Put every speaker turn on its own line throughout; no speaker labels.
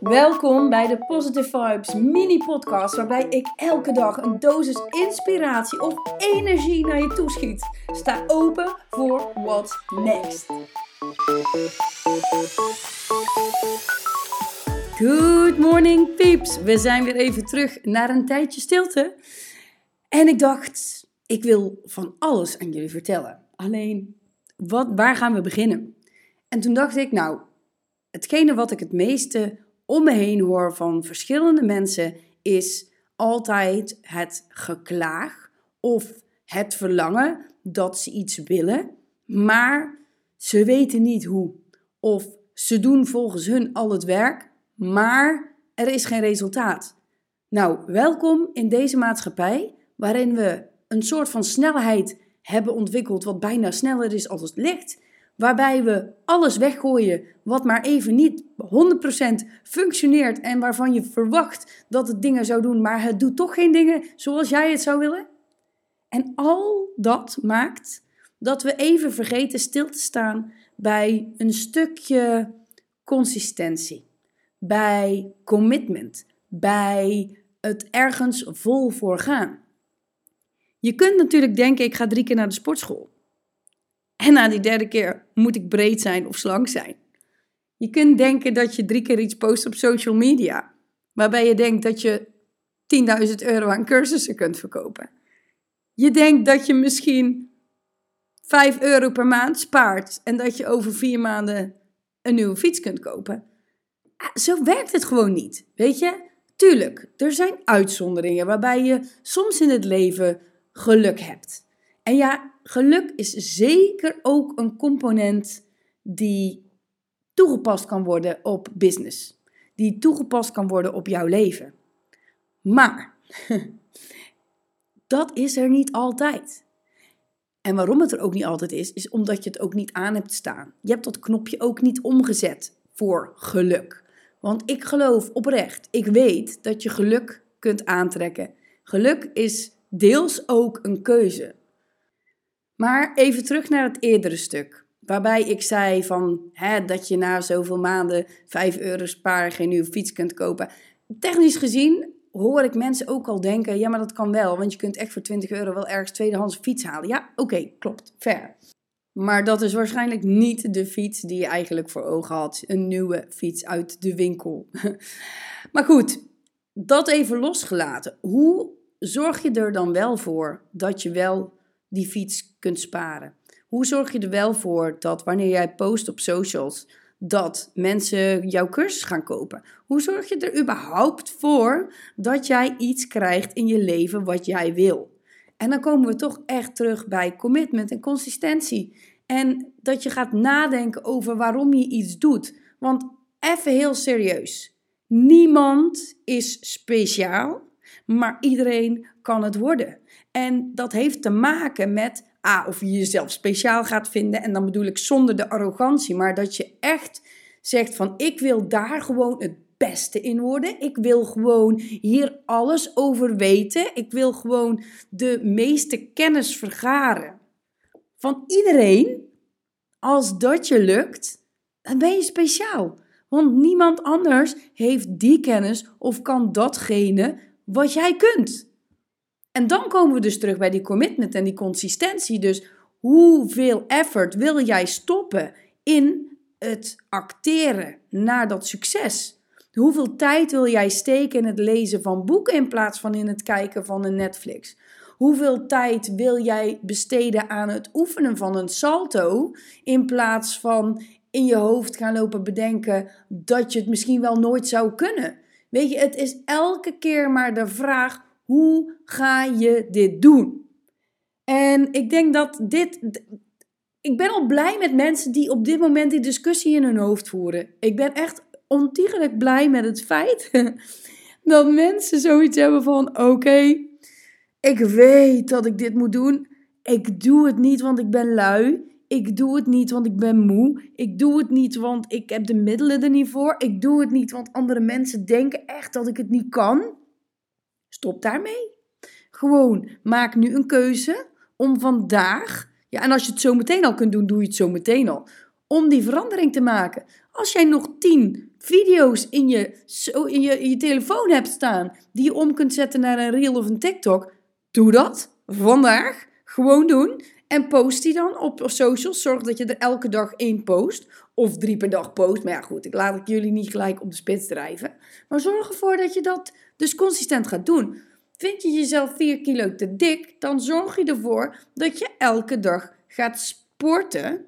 Welkom bij de Positive Vibes mini podcast waarbij ik elke dag een dosis inspiratie of energie naar je toeschiet. Sta open voor what's next. Good morning peeps. We zijn weer even terug naar een tijdje stilte. En ik dacht, ik wil van alles aan jullie vertellen. Alleen, wat, waar gaan we beginnen? En toen dacht ik, nou, hetgene wat ik het meeste om me heen hoor van verschillende mensen is altijd het geklaag of het verlangen dat ze iets willen, maar ze weten niet hoe. Of ze doen volgens hun al het werk, maar er is geen resultaat. Nou, welkom in deze maatschappij waarin we een soort van snelheid hebben ontwikkeld wat bijna sneller is als het licht waarbij we alles weggooien wat maar even niet 100% functioneert en waarvan je verwacht dat het dingen zou doen, maar het doet toch geen dingen zoals jij het zou willen? En al dat maakt dat we even vergeten stil te staan bij een stukje consistentie, bij commitment, bij het ergens vol voor gaan. Je kunt natuurlijk denken, ik ga drie keer naar de sportschool. En na die derde keer moet ik breed zijn of slank zijn. Je kunt denken dat je drie keer iets post op social media, waarbij je denkt dat je 10.000 euro aan cursussen kunt verkopen. Je denkt dat je misschien 5 euro per maand spaart en dat je over vier maanden een nieuwe fiets kunt kopen. Ah, zo werkt het gewoon niet, weet je? Tuurlijk, er zijn uitzonderingen waarbij je soms in het leven geluk hebt. En ja, geluk is zeker ook een component die toegepast kan worden op business. Die toegepast kan worden op jouw leven. Maar dat is er niet altijd. En waarom het er ook niet altijd is, is omdat je het ook niet aan hebt staan. Je hebt dat knopje ook niet omgezet voor geluk. Want ik geloof oprecht, ik weet dat je geluk kunt aantrekken. Geluk is deels ook een keuze. Maar even terug naar het eerdere stuk. Waarbij ik zei van, hè, dat je na zoveel maanden 5 euro sparen geen nieuwe fiets kunt kopen. Technisch gezien hoor ik mensen ook al denken, ja maar dat kan wel. Want je kunt echt voor 20 euro wel ergens tweedehands fiets halen. Ja, oké, klopt, fair. Maar dat is waarschijnlijk niet de fiets die je eigenlijk voor ogen had. Een nieuwe fiets uit de winkel. maar goed, dat even losgelaten. Hoe zorg je er dan wel voor dat je wel die fiets kunt sparen? Hoe zorg je er wel voor dat wanneer jij post op socials, dat mensen jouw cursus gaan kopen? Hoe zorg je er überhaupt voor dat jij iets krijgt in je leven wat jij wil? En dan komen we toch echt terug bij commitment en consistentie. En dat je gaat nadenken over waarom je iets doet. Want even heel serieus. Niemand is speciaal, maar iedereen kan het worden. En dat heeft te maken met A, of je jezelf speciaal gaat vinden. En dan bedoel ik zonder de arrogantie, maar dat je echt zegt van ik wil daar gewoon het beste in worden. Ik wil gewoon hier alles over weten. Ik wil gewoon de meeste kennis vergaren. Van iedereen, als dat je lukt, dan ben je speciaal. Want niemand anders heeft die kennis of kan datgene wat jij kunt. En dan komen we dus terug bij die commitment en die consistentie. Dus hoeveel effort wil jij stoppen in het acteren naar dat succes? Hoeveel tijd wil jij steken in het lezen van boeken in plaats van in het kijken van een Netflix? Hoeveel tijd wil jij besteden aan het oefenen van een salto in plaats van in je hoofd gaan lopen bedenken dat je het misschien wel nooit zou kunnen? Weet je, het is elke keer maar de vraag: hoe ga je dit doen? En ik denk dat dit. Ik ben al blij met mensen die op dit moment die discussie in hun hoofd voeren. Ik ben echt ontiegelijk blij met het feit dat mensen zoiets hebben van: oké, ik weet dat ik dit moet doen. Ik doe het niet, want ik ben lui. Ik doe het niet, want ik ben moe. Ik doe het niet, want ik heb de middelen er niet voor. Ik doe het niet, want andere mensen denken echt dat ik het niet kan. Stop daarmee. Gewoon maak nu een keuze om vandaag. Ja, en als je het zo meteen al kunt doen, doe je het zo meteen al. Om die verandering te maken. Als jij nog 10, video's in je, in, je, in je telefoon hebt staan die je om kunt zetten naar een reel of een TikTok, doe dat vandaag. Gewoon doen. En post die dan op socials. Zorg dat je er elke dag één post. Of drie per dag post. Maar ja, goed, ik laat jullie niet gelijk op de spits drijven. Maar zorg ervoor dat je dat dus consistent gaat doen. Vind je jezelf 4 kilo te dik, dan zorg je ervoor dat je elke dag gaat sporten.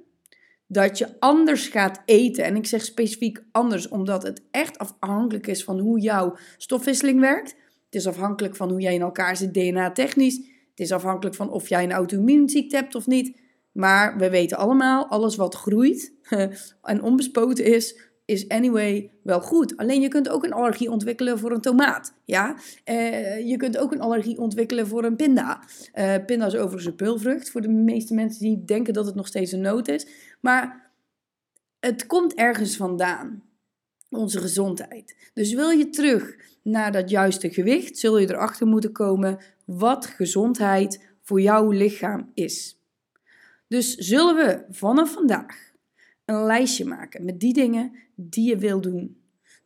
Dat je anders gaat eten. En ik zeg specifiek anders, omdat het echt afhankelijk is van hoe jouw stofwisseling werkt. Het is afhankelijk van hoe jij in elkaar zit DNA-technisch. Het is afhankelijk van of jij een auto-immuunziekte hebt of niet. Maar we weten allemaal, alles wat groeit en onbespoten is, is anyway wel goed. Alleen je kunt ook een allergie ontwikkelen voor een tomaat. Ja? Uh, je kunt ook een allergie ontwikkelen voor een pinda. Uh, pinda is overigens een peulvrucht voor de meeste mensen die denken dat het nog steeds een noot is. Maar het komt ergens vandaan. Onze gezondheid. Dus wil je terug naar dat juiste gewicht, zul je erachter moeten komen wat gezondheid voor jouw lichaam is. Dus zullen we vanaf vandaag een lijstje maken met die dingen die je wil doen.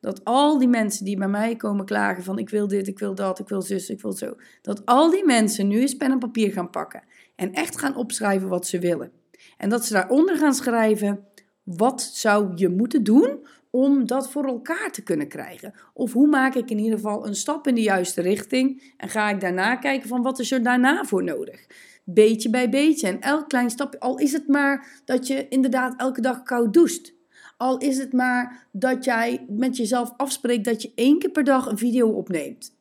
Dat al die mensen die bij mij komen klagen van ik wil dit, ik wil dat, ik wil zus, ik wil zo. Dat al die mensen nu eens pen en papier gaan pakken en echt gaan opschrijven wat ze willen. En dat ze daaronder gaan schrijven wat zou je moeten doen om dat voor elkaar te kunnen krijgen? Of hoe maak ik in ieder geval een stap in de juiste richting en ga ik daarna kijken van wat is er daarna voor nodig? beetje bij beetje. En elk klein stapje, al is het maar dat je inderdaad elke dag koud doucht. Al is het maar dat jij met jezelf afspreekt dat je één keer per dag een video opneemt.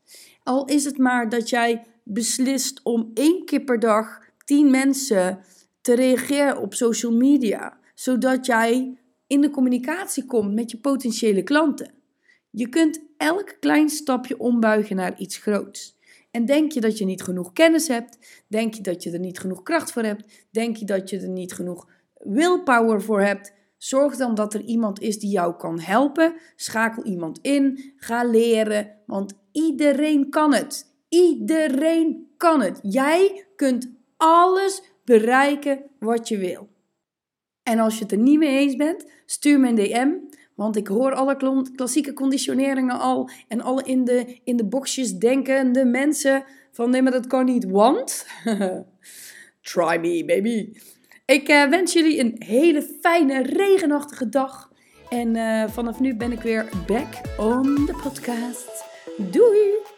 Al is het maar dat jij beslist om één keer per dag tien mensen te reageren op social media, zodat jij in de communicatie komt met je potentiële klanten. Je kunt elk klein stapje ombuigen naar iets groots. En denk je dat je niet genoeg kennis hebt? Denk je dat je er niet genoeg kracht voor hebt? Denk je dat je er niet genoeg willpower voor hebt? Zorg dan dat er iemand is die jou kan helpen. Schakel iemand in. Ga leren. Want iedereen kan het. Iedereen kan het. Jij kunt alles bereiken wat je wil. En als je het er niet mee eens bent, stuur me een DM. Want ik hoor alle klassieke conditioneringen al en alle in de, in de boxjes denkende mensen van nee, maar dat kan niet, want... Try me, baby. Ik uh, wens jullie een hele fijne, regenachtige dag. En uh, vanaf nu ben ik weer back on the podcast. Doei!